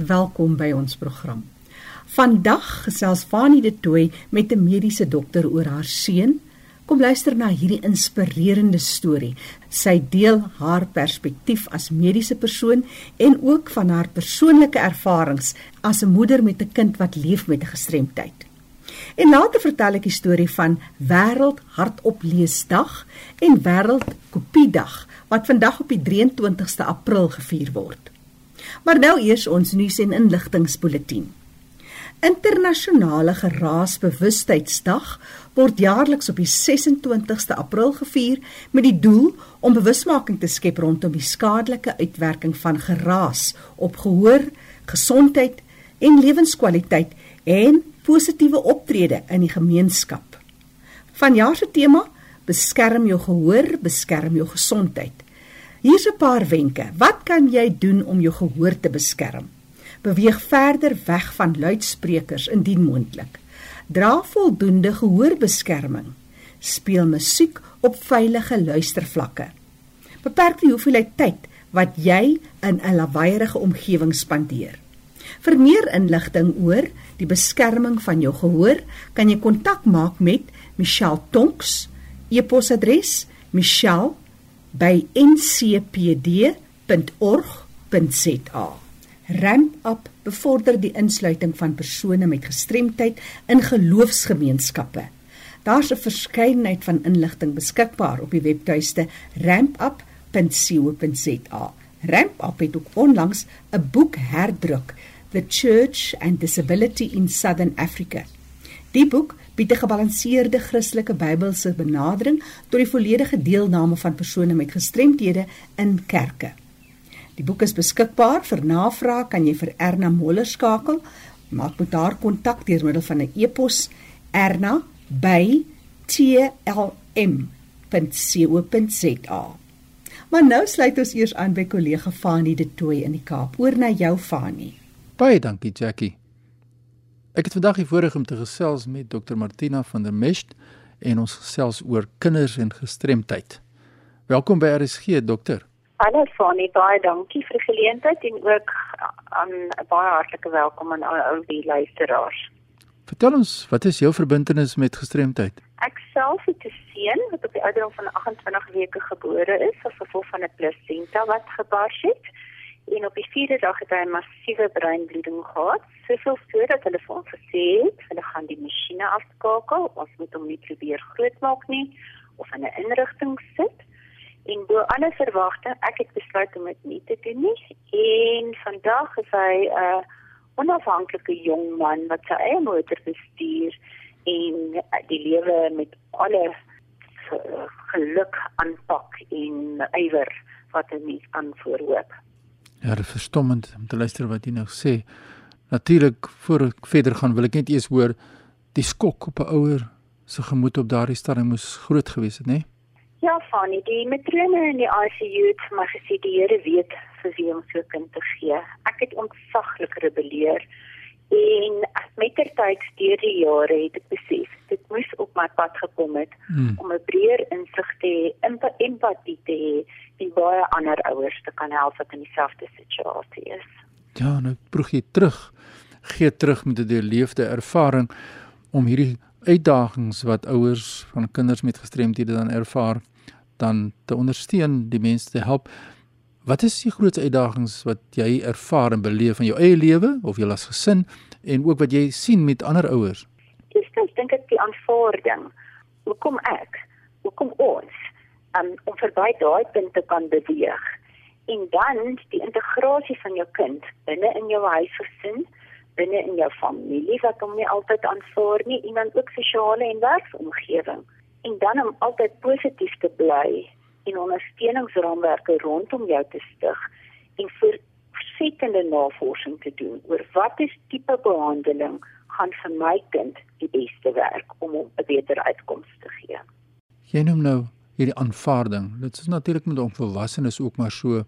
Welkom by ons program. Vandag gesels Fanie de Tooy met 'n mediese dokter oor haar seun. Kom luister na hierdie inspirerende storie. Sy deel haar perspektief as mediese persoon en ook van haar persoonlike ervarings as 'n moeder met 'n kind wat leef met 'n gestremdheid. En later vertel ek die storie van Wêreld Hartopleesdag en Wêreld Kopiedag wat vandag op die 23ste April gevier word. Maar nou eers ons nuus en inligtingspulsatie. Internasionale Geraasbewustheidsdag word jaarliks op die 26ste April gevier met die doel om bewusmaking te skep rondom die skadelike uitwerking van geraas op gehoor, gesondheid en lewenskwaliteit en positiewe optrede in die gemeenskap. Vanjaar se tema: Beskerm jou gehoor, beskerm jou gesondheid. Hier's 'n paar wenke. Wat kan jy doen om jou gehoor te beskerm? Beweeg verder weg van luidsprekers indien moontlik. Dra voldoende gehoorbeskerming. Speel musiek op veilige luistervlakke. Beperk die hoeveelheid tyd wat jy in 'n lawaaierige omgewing spandeer. Vir meer inligting oor die beskerming van jou gehoor, kan jy kontak maak met Michelle Tonks. E-posadres: michelle@ncpd.org.za. Ramp Up bevorder die insluiting van persone met gestremdheid in geloofsgemeenskappe. Daar's 'n verskeidenheid van inligting beskikbaar op die webtuiste rampup.co.za. Ramp Up het ook onlangs 'n boek herdruk The Church and Disability in Southern Africa. Die boek bied 'n gebalanseerde Christelike Bybelse benadering tot die volledige deelname van persone met gestremthede in kerke. Die boek is beskikbaar vir navraag kan jy vir Erna Moller skakel. Maak met haar kontak deur middel van 'n e-pos erna@tlm.co.za. Maar nou sluit ons eers aan by kollega Fanie de Tooy in die Kaap. Oor na jou Fanie. Baie dankie Jackie. Ek het vandag die voorreg om te gesels met Dr Martina van der Mest en ons gesels oor kinders en gestremdheid. Welkom by RSG dokter. Hallo Fanie, baie dankie vir die geleentheid en ook aan 'n baie hartlike welkom aan al die luisteraars. Vertel ons, wat is jou verbintenis met gestremdheid? Ek self het 'n seun wat op die ouderdom van 28 weke gebore is as gevolg van 'n plasenta wat gebars het en op die vierde dag het hy 'n massiewe breinbloeding gehad. Soveel so dat hulle vir hom gesê het, hulle gaan die masjiene afskakel, ons moet hom nie probeer grootmaak nie of in 'n inrigting sit. En bo alle verwagting, ek het besluit om dit nie te doen nie. En vandag is hy 'n uh, onafhanklike jong man wat sy eie motor bestuur en die lewe met alle geluk aanpak en ywer wat 'n mens kan voorhoop. Ja, dit is verstommend om te luister wat jy nou sê. Natuurlik voor ek verder gaan, wil ek net eers hoor die skok op 'n ouer se gemoed op daardie stadium moes groot gewees het, né? Nee? Ja, Fanny, die matrone in die ICU het vir my gesê die Here weet vir wie om so kind te gee. Ek het ontsaglik rebelleer en met ter tyd deur die jare het ek besef dit moes op my pad gekom het hmm. om 'n breër insig te hê, empatie te hê en baie ander ouers te kan help wat in dieselfde situasie is. Ja, nou proeg jy terug, gee terug met 'n deurleefde ervaring om hierdie uitdagings wat ouers van kinders met gestremthede dan ervaar, dan te ondersteun, die mense te help. Wat is die grootste uitdagings wat jy ervaar en beleef in jou eie lewe of jou as gesin en ook wat jy sien met ander ouers? Dis dink ek die aanvaarding. Hoekom ek? Hoekom ons? um, om verby daai punt te kan beweeg. En dan die integrasie van jou kind binne in jou huisgesin, binne in jou familie wat hom nie altyd aanvaar nie dan ook sosiale en werksomgewing. En dan om altyd positief te bly en ondersteuningsraamwerke rondom jou te stig en vir versettende navorsing te doen oor wat is tipe behandeling gaan vir my kind die beste werk om hom 'n beter uitkoms te gee. Jy noem nou hierdie aanvaarding. Dit is natuurlik met onvolwassenes ook maar so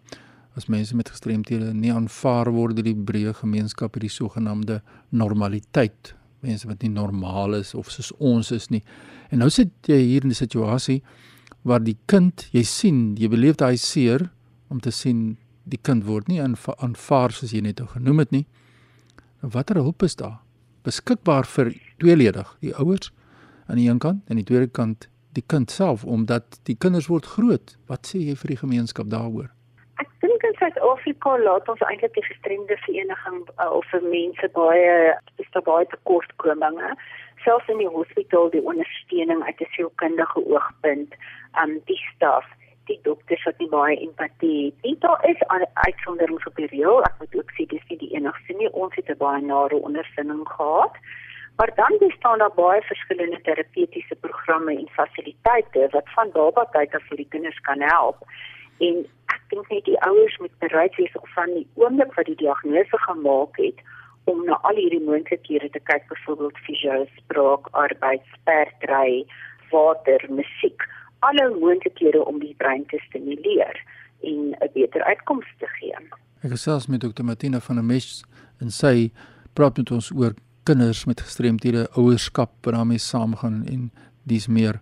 as mense met gestremthede nie aanvaar word deur die breë gemeenskap hierdie sogenaamde normaliteit. Mense wat nie normaal is of soos ons is nie. En nou sit jy hier in 'n situasie waar die kind, jy sien, jy beleef daai seer om te sien die kind word nie aanvaar soos jy net nou genoem het nie. Watter hulp is daar beskikbaar vir tweeledig, die ouers aan die een kant en die tweede kant die kind self omdat die kinders word groot. Wat sê jy vir die gemeenskap daaroor? Ek dink in Suid-Afrika laat ons eintlik die gestremde vereniging uh, of vir mense baie is daar baie tekortkominge. Selfs in die hospitaal die ondersteuning uit 'n sielkundige oogpunt, um die staf, die dokters wat nie baie empatie het nie. Daar is uitsonderings op die reël. Ek moet ook sê dis nie die enigste nie. Ons het 'n baie nare ondervinding gehad. Maar dan bestaan daar baie verskillende terapeutiese programme en fasiliteite wat van baba tyd af vir die kinders kan help. En ek dink net die ouers moet bereid wees om van die oomblik wat die diagnose gemaak het om na al hierdie moontlikhede te kyk, byvoorbeeld fisio, spraak, arbeid, sperdry, water, musiek, alle moontlikhede om die brein te stimuleer en 'n beter uitkoms te gee. Ek gesels met Dr. Martina van der Mes en sy praat met ons oor kinders met gestremthede, ouerskap wat daarmee saamgaan en dis meer.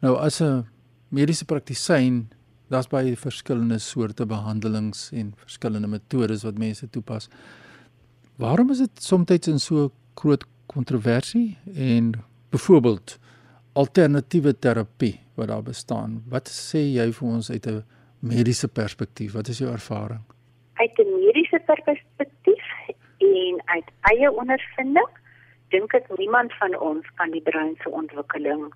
Nou as 'n mediese praktisyn, daar's baie verskillende soorte behandelings en verskillende metodes wat mense toepas. Waarom is dit soms in so groot kontroversie en byvoorbeeld alternatiewe terapie wat daar bestaan? Wat sê jy vir ons uit 'n mediese perspektief? Wat is jou ervaring? Uit 'n mediese perspektief en uit eie ondervinding dink ek niemand van ons kan die brein se ontwikkeling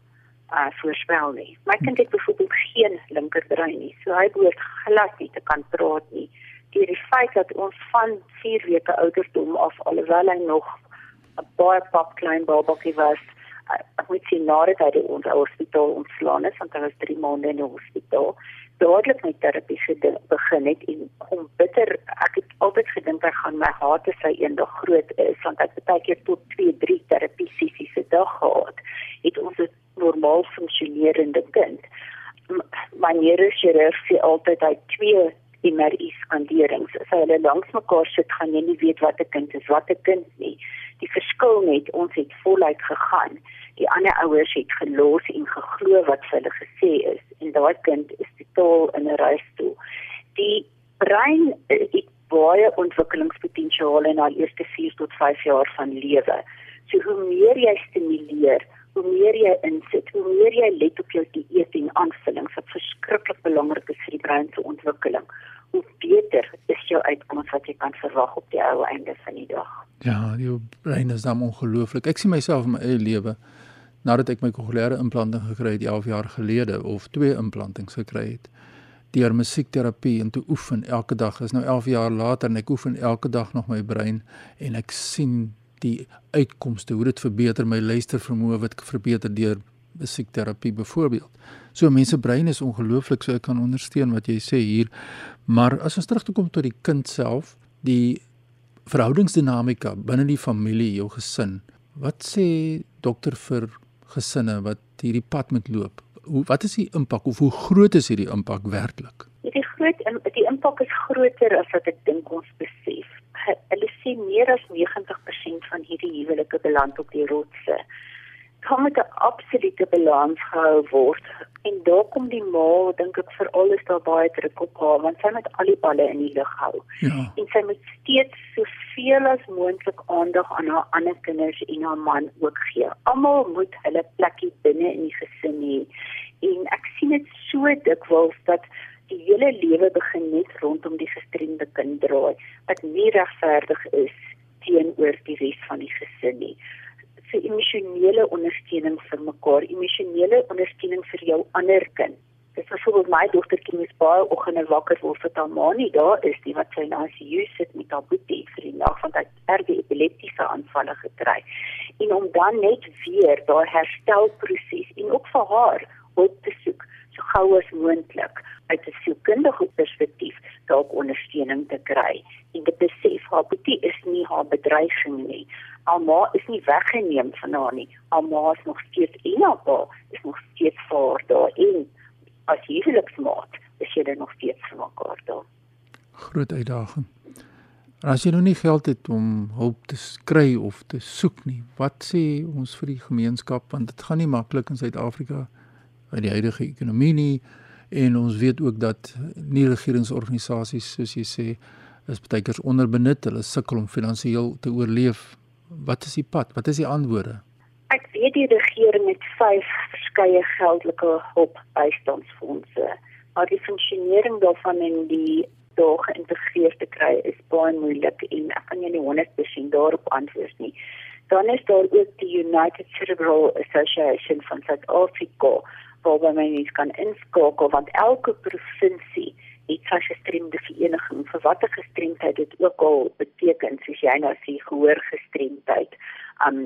uh voorspel nie. My kind het byvoorbeeld geen linkerbrein nie, so hy behoort glad nie te kan praat nie. Die, die feit dat ons van 4 weke ouderdom af alhoewel hy nog 'n baie pap klein babatjie was, uh, ek moet sê nadat hy ons hospitaal ontslaan is, want hy was 3 maande in die hospitaal, dadelik met terapie begin het en om bitter ek het altyd gedink hy gaan my harte sy eendag groot is want ek baie keer tot 2 3 terapie sessies se dag gehad het ons 'n normaal funksionerende kind. My neurochirurg sê altyd hy twee MRI skanderings as hulle langs mekaar sit gaan jy nie weet wat 'n kind is wat 'n kind nie die verskil net ons het voluit gegaan die ander ouers het gelos en geglo wat hulle gesê is en daai kind is totaal in 'n rolstoel. Die brein het baie ontwikkelingspotensiaal in al eerste 4 tot 5 jaar van lewe. So hoe meer jy stimuleer, hoe meer jy insit, hoe meer jy let op jou dieet en aanvullings wat verskriklik belangrik is vir die brein se ontwikkeling. Hoe beter is jou uitkoms wat jy kan verwag op die ou einde van die dag. Ja, jou brein is dan ongelooflik. Ek sien myself in my eie lewe nadat ek my kokleaire implanting gekry het 11 jaar gelede of twee implantings gekry het deur musiekterapie en te oefen elke dag is nou 11 jaar later en ek oefen elke dag nog my brein en ek sien die uitkomste hoe dit verbeter my luistervermoë wat verbeter deur musiekterapie byvoorbeeld. So mense brein is ongelooflik so ek kan ondersteun wat jy sê hier. Maar as ons terugkom tot die kind self, die verhoudingsdinamika binne die familie, jou gesin. Wat sê dokter vir gesinne wat hierdie pad moet loop. Hoe wat is die impak of hoe groot is hierdie impak werklik? Die groot die impak is groter as wat ek dink ons besef. Hulle sê meer as 90% van hierdie huwelike beland op die rotse kan met 'n absolute balans gehou word. En daar kom die ma, dink ek vir alles daar baie druk op haar want sy moet al die balle in die lug hou. Ja. En sy moet steeds soveel as moontlik aandag aan haar ander kinders en haar man ook gee. Almal moet hulle plekkie binne in die gesin hê. En ek sien dit so dikwels dat die hele lewe begin net rondom die gestremde kind draai wat nie regverdig is teenoor die res van die gesin nie vir emosionele ondersteuning vir mekaar, emosionele ondersteuning vir jou ander kind. Dis byvoorbeeld my dogtertjie is baie oggende wakker word vir haar ma nie daar is die wat sy sy huis sit met haar boetie vir die nag want hy erge epileptiese aanvalle gekry. En om dan net weer daai herstelproses en ook vir haar hulp te soek so gou as moontlik uit 'n sielkundige perspektief dalk ondersteuning te kry. En dit besef haar boetie is nie haar bedreiging nie Alma is nie weggeneem van haar nie. Alma is nog steeds in haar pa, is nog steeds vir daar in as huweliksmaat, is jy nog steeds vir mekaar daar. Groot uitdaging. En as jy nou nie geld het om hulp te kry of te soek nie, wat sê ons vir die gemeenskap want dit gaan nie maklik in Suid-Afrika uit die huidige ekonomie nie En ons weet ook dat nie regeringsorganisasies soos jy sê is baie keer onderbenut, hulle sukkel om finansiëel te oorleef. Wat is die pad? Wat is die antwoorde? Ek weet die regering het vyf verskeie geldelike hulpbystandsfondse, maar die funksionering daarvan en die daar geïntegreer te kry is baie moeilik en ek kan jou nie 100% daarop antwoord nie. Dan is daar ook die United Cerebral Association van Suid-Afrika waar mense kan inskakel want elke provinsie het sy gestremde vereniging vir watter gestremdheid dit ook al beteken soos jy nou sê gehoor gestremdheid, um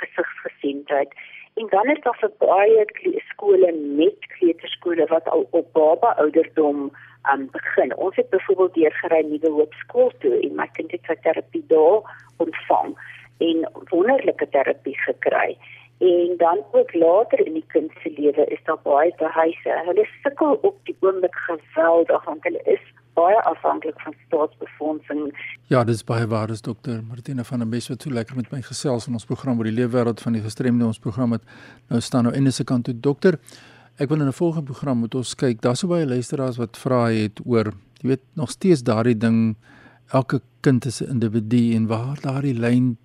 gesigsgestremdheid. En dan is daar vir baie skole met kleuterskole wat al op baba ouderdom um begin. Ons het byvoorbeeld deurgery nuwe hoop skool toe en my kind het terapie daar ontvang en wonderlike terapie gekry en dan ook later in die kind se lewe is daar baie behuise. Hulle sukkel op die oomblik geweldig want hulle is baie afhanklik van staatsbefondsing. Ja, dis baie waar, dis dokter Martina van der Bes wat toe lekker met my gesels in ons program oor die leefwêreld van die gestremde ons program het. Nou staan nou in die se kant toe dokter. Ek wil in 'n volgende program moet ons kyk. Daar's so baie luisteraars wat vra het oor, jy weet, nog steeds daardie ding elke kind is 'n individu en waar daardie lyn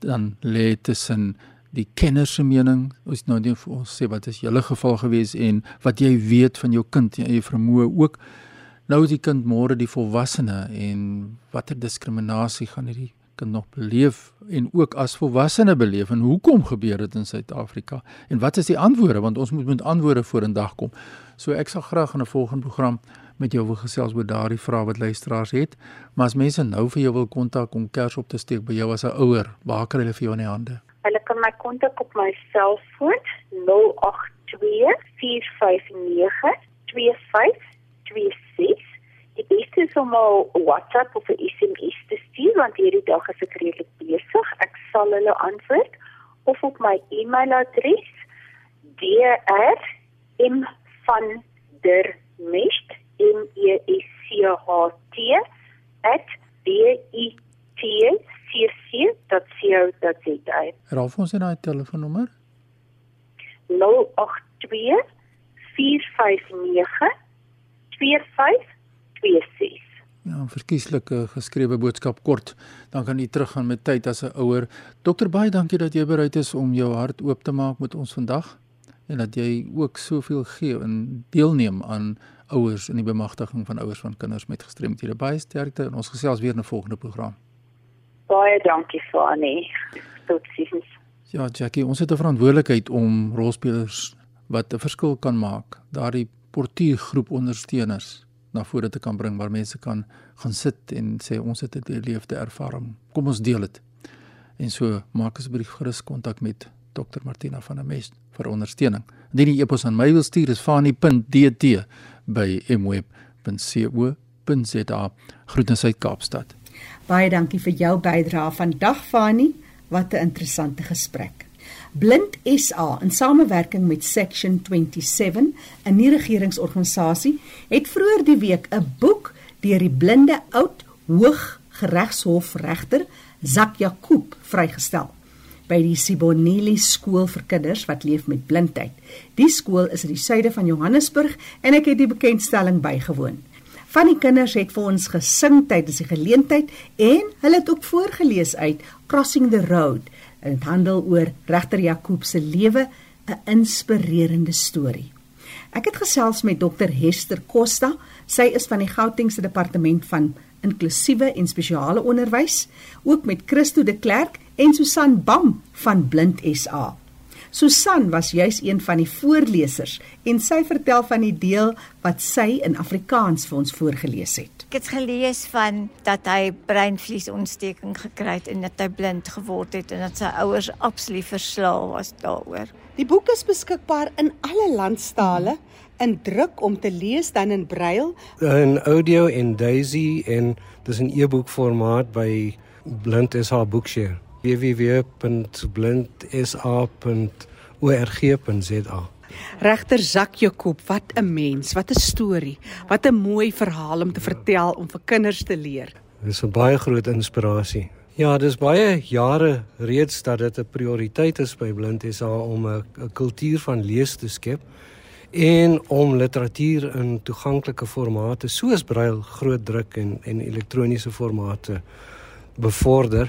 dan lê tussen die kenner se mening. Ons nou net vir ons sê wat is julle geval gewees en wat jy weet van jou kind en jou vermoë ook. Nou is die kind môre die volwassene en watter diskriminasie gaan hierdie kind nog beleef en ook as volwassene beleef en hoekom gebeur dit in Suid-Afrika en wat is die antwoorde want ons moet met antwoorde voor in dag kom. So ek sal graag in 'n volgende program met jou wil gesels oor daardie vrae wat luisteraars het. Maar as mense nou vir jou wil kontak om kers op te steek by jou as 'n ouer, waar kry hulle vir jou in die hande? Kan my kontak op my selfoon 082 459 2526. Die beste is om al WhatsApp of 'n SMS te stuur want hierdie dag is ek redelik besig. Ek sal hulle antwoord of op my e-mailadres dr.m.van.der.mest m e s c h t @bit cc.co.za. Raaf ons net daai telefoonnommer. 082 459 2526. Ja, 'n verkieslike geskrewe boodskap kort, dan kan u teruggaan met tyd as 'n ouer. Dokter baie dankie dat jy bereid is om jou hart oop te maak met ons vandag en dat jy ook soveel gee en deelneem aan ouers in die bemagtiging van ouers van kinders met gestremthede. Baie sterkte en ons gesels weer in 'n volgende program. Baie dankie Fani. Tot sins. Ja, Jackie, ons het 'n verantwoordelikheid om rolspelers wat 'n verskil kan maak, daardie portuïergroep ondersteuners na vore te kan bring waar mense kan gaan sit en sê ons het 'n leefde ervaring. Kom ons deel dit. En so maak asseblief gerus kontak met Dr Martina van der Mest vir ondersteuning. Indien jy e-pos aan my wil stuur, is fani.dt by mweb.co.za. Groete uit Kaapstad. Baie dankie vir jou bydrae vandag Fani. Wat 'n interessante gesprek. Blind SA in samewerking met Section 27, 'n nie-regeringsorganisasie, het vroeër die week 'n boek deur die blinde oud Hooggeregshof regter Zak Jakob vrygestel by die Sibonelli skool vir kinders wat leef met blindheid. Die skool is in die suide van Johannesburg en ek het die bekendstelling bygewoon. Van die kinders het vir ons gesing tydens die geleentheid en hulle het ook voorgeles uit Crossing the Road. Dit handel oor regter Jakob se lewe, 'n inspirerende storie. Ek het gesels met Dr Hester Costa. Sy is van die Gautengse departement van inklusiewe en spesiale onderwys, ook met Christo de Klerk en Susan Bam van Blind SA. Susan was juis een van die voorlesers en sy vertel van die deel wat sy in Afrikaans vir ons voorgeles het. Ek het gelees van dat hy breinvliesontsteking gekry het en dat hy blind geword het en dat sy ouers absoluut verslae was daaroor. Die boek is beskikbaar in alle landstale in druk om te lees dan in brail, in audio en Daisy en dis 'n e-boek formaat by Blind SA Bookshare www.blindsa.org.za. Regter Zak Jakob, wat 'n mens, wat 'n storie, wat 'n mooi verhaal om te vertel om vir kinders te leer. Dis 'n baie groot inspirasie. Ja, dis baie jare reeds dat dit 'n prioriteit is by Blind SA om 'n kultuur van lees te skep. en om literatuur in toeganklike formate soos brail, groot druk en en elektroniese formate bevorder.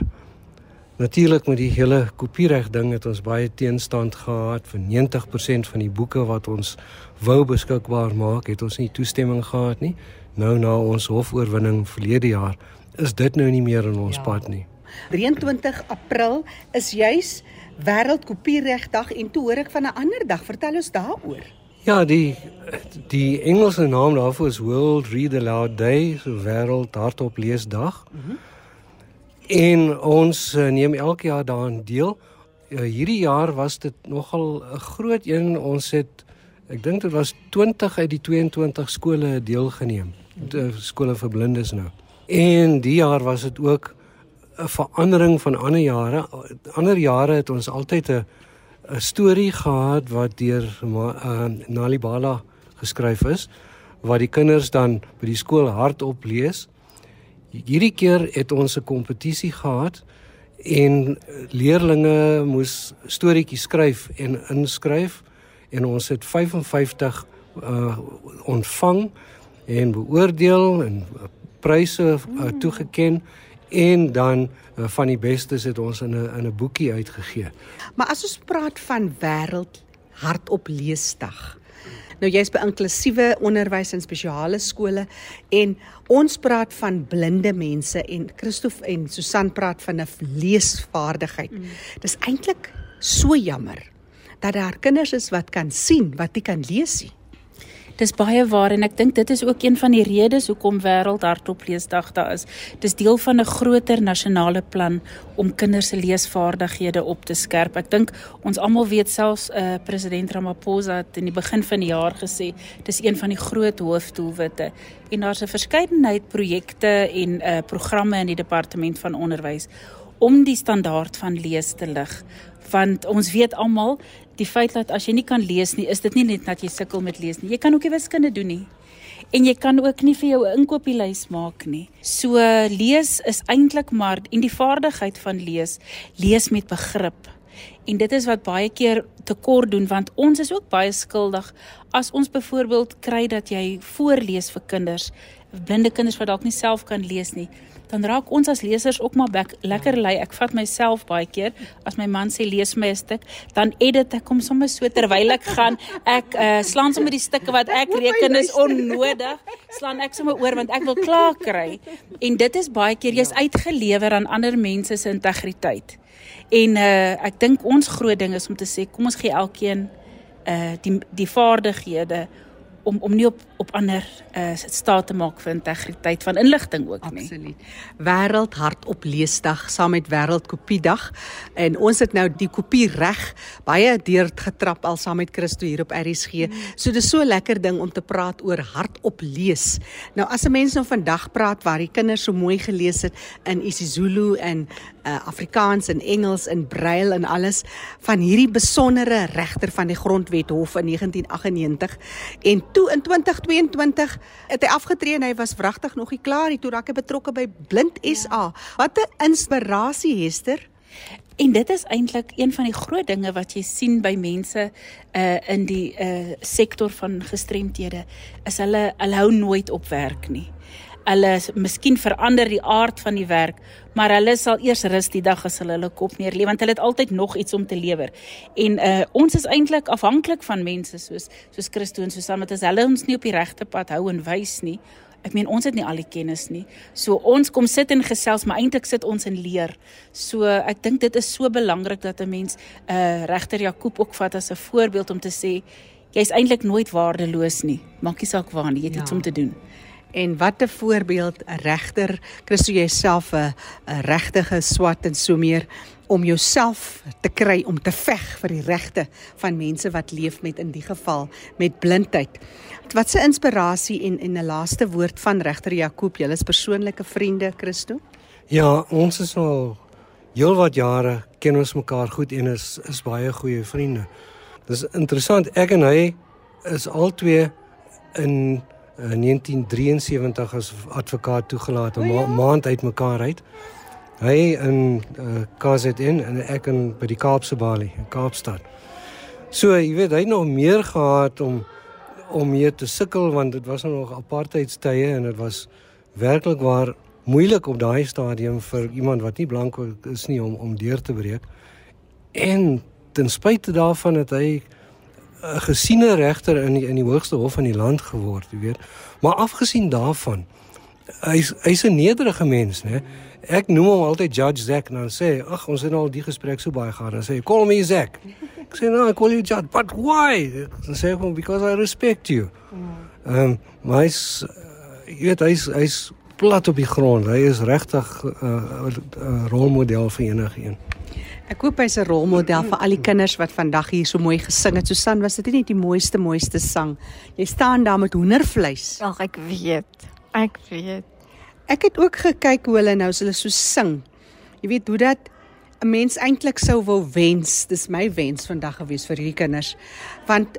Natuurlik met die hele kopiereg ding het ons baie teenstand gehad vir 90% van die boeke wat ons wou beskikbaar maak, het ons nie toestemming gehad nie. Nou na ons hofoorwinning verlede jaar is dit nou nie meer in ons ja. pad nie. 23 April is juis wêreldkopieregdag en toe hoor ek van 'n ander dag. Vertel ons daaroor. Ja, die die Engelse naam daarvoor is World Read Aloud Day, so wêreld hardop leesdag. Mm -hmm. En ons uh, neem elke jaar daaraan deel. Uh, hierdie jaar was dit nogal 'n groot een. Ons het ek dink dit was 20 uit die 22 skole deelgeneem. Die skole vir blindes nou. En die jaar was dit ook 'n verandering van ander jare. Ander jare het ons altyd 'n 'n storie gehad wat deur uh, Nalibala geskryf is wat die kinders dan by die skool hardop lees. Hierdie keer het ons 'n kompetisie gehad en leerdlinge moes storieetjies skryf en inskryf en ons het 55 uh ontvang en beoordeel en pryse uh, toegeken en dan uh, van die bestes het ons in 'n in 'n boekie uitgegee. Maar as ons praat van wêreld hardop leesdag. Nou jy's by inklusiewe onderwys en spesiale skole en ons praat van blinde mense en Christof en Susan praat van 'n leesvaardigheid. Mm. Dis eintlik so jammer dat daar kinders is wat kan sien wat nie kan lees nie. Dis baie waar en ek dink dit is ook een van die redes hoekom wêreld hardop leesdag daar is. Dis deel van 'n groter nasionale plan om kinders se leesvaardighede op te skerp. Ek dink ons almal weet selfs uh, president Ramaphosa het in die begin van die jaar gesê dis een van die groot hoofdoelwitte en daar's 'n verskeidenheid projekte en uh, programme in die departement van onderwys om die standaard van lees te lig want ons weet almal die feit dat as jy nie kan lees nie, is dit nie net dat jy sukkel met lees nie. Jy kan ook nie wiskunde doen nie. En jy kan ook nie vir jou 'n inkopieslys maak nie. So lees is eintlik maar en die vaardigheid van lees, lees met begrip. En dit is wat baie keer tekort doen want ons is ook baie skuldig as ons byvoorbeeld kry dat jy voorlees vir kinders, blinde kinders wat dalk nie self kan lees nie dan raak ons as lesers ook maar bek, lekker lei. Ek vat myself baie keer as my man sê lees my 'n stuk, dan edit ek hom sommer so terwyl ek gaan. Ek uh, slaan sommer die stukke wat ek reken is onnodig, slaan ek sommer oor want ek wil klaar kry. En dit is baie keer jy's uitgelewer aan ander mense se integriteit. En uh, ek dink ons groot ding is om te sê kom ons gee elkeen uh die die vaardighede om om nie op op ander uh staat te maak vir integriteit van inligting ook nie. Absoluut. Wêreld hardop leesdag saam met wêreld kopiedag en ons het nou die kopie reg baie deur getrap al saam met Christo hier op RSG. So dis so lekker ding om te praat oor hardop lees. Nou as 'n mens nou vandag praat waar die kinders so mooi gelees het in isiZulu en uh, Afrikaans en Engels en Braille en alles van hierdie besondere regter van die Grondwet Hof in 1998 en toe in 2022 het hy afgetree en hy was wragtig nog nie klaar nie toe raak hy betrokke by Blind SA. Wat 'n inspirasie Hester. En dit is eintlik een van die groot dinge wat jy sien by mense uh in die uh sektor van gestremthede is hulle hulle hou nooit op werk nie hulle miskien verander die aard van die werk, maar hulle sal eers rus die dag as hulle hulle kop neer lê want hulle het altyd nog iets om te lewer. En uh ons is eintlik afhanklik van mense soos soos Christo en Susan wat as hulle ons nie op die regte pad hou en wys nie. Ek meen ons het nie al die kennis nie. So ons kom sit en gesels, maar eintlik sit ons en leer. So ek dink dit is so belangrik dat 'n mens uh regter Jakob ook vat as 'n voorbeeld om te sê jy's eintlik nooit waardeloos nie. Maak nie saak waar nie, jy het ja. iets om te doen. En wat 'n voorbeeld 'n regter, Christo jouself 'n 'n regtige swat en so meer om jouself te kry om te veg vir die regte van mense wat leef met in die geval met blindheid. Wat 'n inspirasie en en 'n laaste woord van regter Jakob, julle is persoonlike vriende, Christo? Ja, ons is al heelwat jare ken ons mekaar goed en is is baie goeie vriende. Dis interessant, ek en hy is albei in in uh, 1973 as advokaat toegelaat 'n ma maand uitmekaar uit. Hy in uh, KZN en ek in by die Kaapse Balie in Kaapstad. So, jy weet, hy het nog meer gehad om om mee te sukkel want dit was nog apartheidstye en dit was werklik waar moeilik op daai stadium vir iemand wat nie blank is nie om om deur te breek. En ten spyte daarvan het hy 'n gesiene regter in die, in die hoogste hof van die land geword, jy weet. Maar afgesien daarvan, hy's hy's 'n nederige mens, né? Ek noem hom altyd Judge Zack en dan sê, "Ag, ons het nou al die gesprek so baie gehad." Dan sê hy, "Call me Zack." Ek sê, "No, I call you Judge, but why?" Dan sê hy, "Because I respect you." Ehm, um, maar hy's jy weet hy's hy's plat op die grond. Hy is regtig 'n uh, uh, uh, rolmodel vir enigiemand. Ek koop hy's 'n rolmodel vir al die kinders wat vandag hier so mooi gesing het. Susan, was dit nie die mooiste mooiste sang? Jy staan daar met hoendervleis. Ag, ek weet. Ek weet. Ek het ook gekyk hoe hulle nou hulle so sing. Jy weet hoe dat 'n mens eintlik sou wil wens. Dis my wens vandag gewees vir hierdie kinders. Want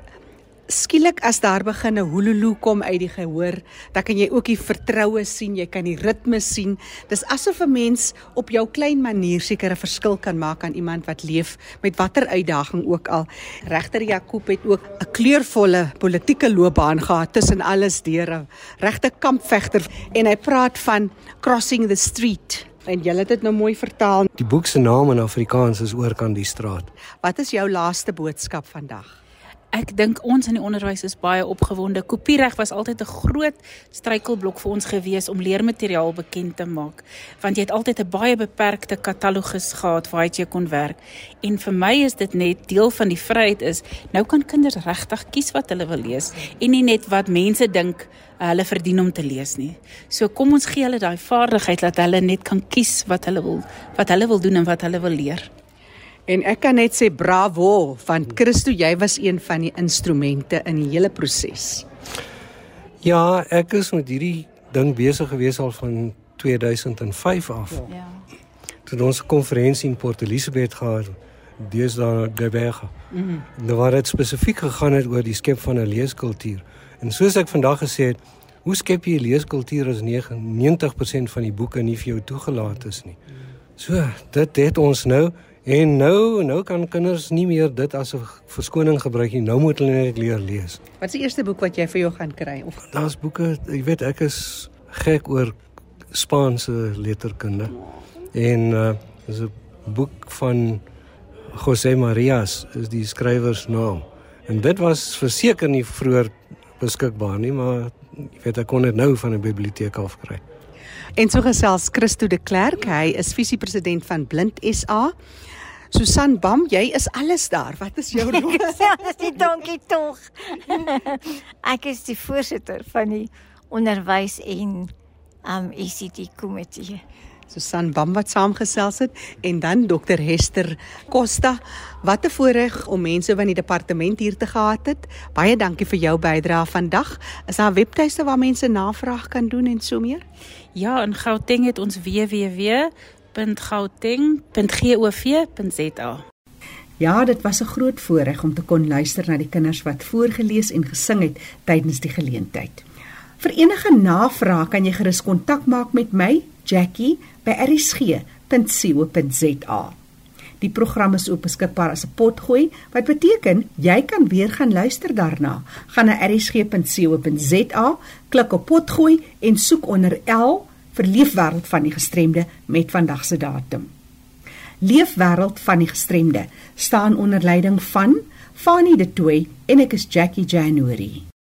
skielik as daar begin 'n hululu kom uit die gehoor, dan kan jy ook die vertroue sien, jy kan die ritme sien. Dis asof 'n mens op jou klein manier seker 'n verskil kan maak aan iemand wat leef met watter uitdaging ook al. Regter Jakob het ook 'n kleurvolle politieke loopbaan gehad tussen alles deur 'n regte kampvegter en hy praat van crossing the street en jy het dit nou mooi vertaal. Die boek se naam in Afrikaans is oor kan die straat. Wat is jou laaste boodskap vandag? Ek dink ons in die onderwys is baie opgewonde. Kopiereg was altyd 'n groot struikelblok vir ons gewees om leermateriaal bekend te maak, want jy het altyd 'n baie beperkte katalogus gehad waar jy kon werk. En vir my is dit net deel van die vryheid is, nou kan kinders regtig kies wat hulle wil lees en nie net wat mense dink uh, hulle verdien om te lees nie. So kom ons gee hulle daai vaardigheid dat hulle net kan kies wat hulle wil wat hulle wil doen en wat hulle wil leer. En ek kan net sê bravo want Christo jy was een van die instrumente in die hele proses. Ja, ek is met hierdie ding besig gewees al van 2005 af. Ja. Toe ons 'n konferensie in Port Elizabeth gehad, deesdae die Berge. Mhm. Mm nou waar dit spesifiek gegaan het oor die skep van 'n leeskultuur. En soos ek vandag gesê het, hoe skep jy 'n leeskultuur as 90% van die boeke nie vir jou toegelaat is nie. So, dit het ons nou En nou, nou kan kinders nie meer dit as 'n verskoning gebruik nie. Nou moet hulle net leer lees. Wat is die eerste boek wat jy vir jou gaan kry of Daar's boeke, jy weet ek is gek oor Spaanse letterkunde. En uh is 'n boek van José Marias is die skrywer se naam. En dit was verseker nie vroeër beskikbaar nie, maar jy weet ek kon dit nou van 'n biblioteek af kry. En so gesels Christo de Klerk, hy is visiepresident van Blind SA. Susan Bam, jy is alles daar. Wat is jou rol? Dis dankie tog. Ek is die voorsitter van die onderwys en um ECT komitee. Susan Bam wat saamgesels het en dan Dr Hester Costa. Wat 'n voorreg om mense van die departement hier te gehad het. Baie dankie vir jou bydrae vandag. Is daar webtuiste waar mense navraag kan doen en so meer? Ja, in Gauteng het ons www www.gauteng.gov.za. Ja, dit was 'n groot voorreg om te kon luister na die kinders wat voorgeles en gesing het tydens die geleentheid. Vir enige navrae kan jy gerus kontak maak met my, Jackie, by erisg.co.za. Die program is ook beskikbaar as 'n potgooi, wat beteken jy kan weer gaan luister daarna. Gaan na erisg.co.za, klik op potgooi en soek onder L vir Leefwêreld van die Gestremde met vandag se datum. Leefwêreld van die Gestremde staan onder leiding van Fanny De Tooy en ek is Jackie January.